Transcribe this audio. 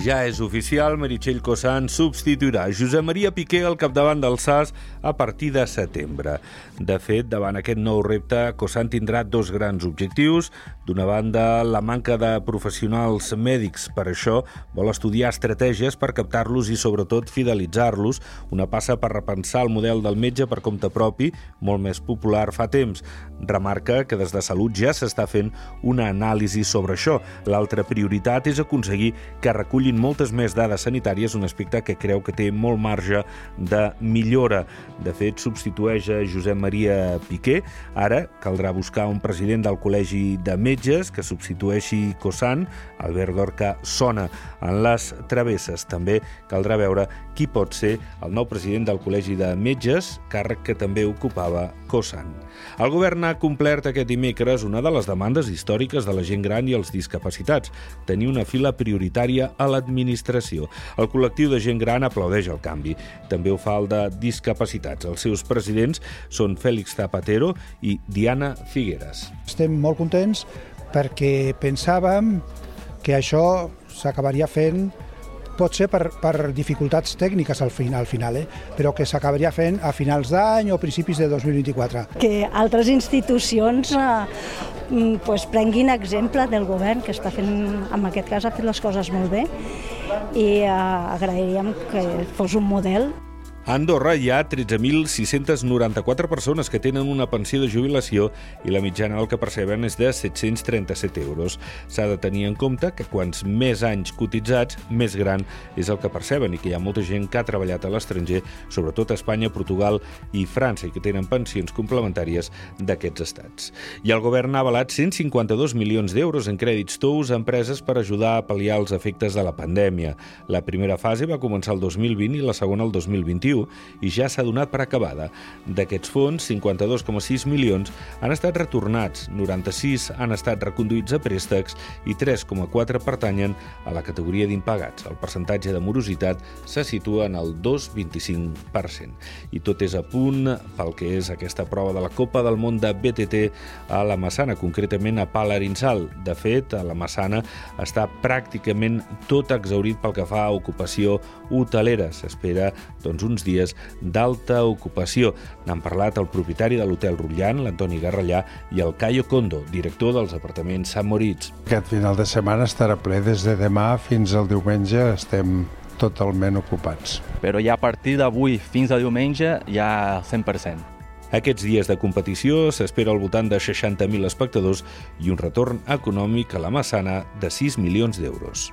Ja és oficial, Meritxell Cossan substituirà Josep Maria Piqué al capdavant del SAS a partir de setembre. De fet, davant aquest nou repte, Cossan tindrà dos grans objectius. D'una banda, la manca de professionals mèdics. Per això vol estudiar estratègies per captar-los i, sobretot, fidelitzar-los. Una passa per repensar el model del metge per compte propi, molt més popular fa temps. Remarca que des de Salut ja s'està fent una anàlisi sobre això. L'altra prioritat és aconseguir que recullin recollint moltes més dades sanitàries, un aspecte que creu que té molt marge de millora. De fet, substitueix a Josep Maria Piqué. Ara caldrà buscar un president del Col·legi de Metges que substitueixi Cossan. Albert Dorca sona en les travesses. També caldrà veure qui pot ser el nou president del Col·legi de Metges, càrrec que també ocupava Cossan. El govern ha complert aquest dimecres una de les demandes històriques de la gent gran i els discapacitats, tenir una fila prioritària a l'administració. El col·lectiu de gent gran aplaudeix el canvi. També ho fa el de discapacitats. Els seus presidents són Fèlix Zapatero i Diana Figueres. Estem molt contents perquè pensàvem que això s'acabaria fent pot ser per, per dificultats tècniques al final, al final eh? però que s'acabaria fent a finals d'any o principis de 2024. Que altres institucions eh, pues, prenguin exemple del govern que està fent, en aquest cas ha fet les coses molt bé i eh, agrairíem que fos un model a Andorra hi ha 13.694 persones que tenen una pensió de jubilació i la mitjana del que perceben és de 737 euros. S'ha de tenir en compte que quants més anys cotitzats, més gran és el que perceben i que hi ha molta gent que ha treballat a l'estranger, sobretot a Espanya, Portugal i França, i que tenen pensions complementàries d'aquests estats. I el govern ha avalat 152 milions d'euros en crèdits tous a empreses per ajudar a pal·liar els efectes de la pandèmia. La primera fase va començar el 2020 i la segona el 2021 2021 i ja s'ha donat per acabada. D'aquests fons, 52,6 milions han estat retornats, 96 han estat reconduïts a préstecs i 3,4 pertanyen a la categoria d'impagats. El percentatge de morositat se situa en el 2,25%. I tot és a punt pel que és aquesta prova de la Copa del Món de BTT a la Massana, concretament a Palarinsal. De fet, a la Massana està pràcticament tot exaurit pel que fa a ocupació hotelera. S'espera doncs, uns dies d'alta ocupació. N'han parlat el propietari de l'Hotel Rutllant, l'Antoni Garrellà, i el Caio Condo, director dels apartaments Sant Moritz. Aquest final de setmana estarà ple des de demà fins al diumenge, estem totalment ocupats. Però ja a partir d'avui fins a diumenge ja 100%. Aquests dies de competició s'espera al voltant de 60.000 espectadors i un retorn econòmic a la Massana de 6 milions d'euros.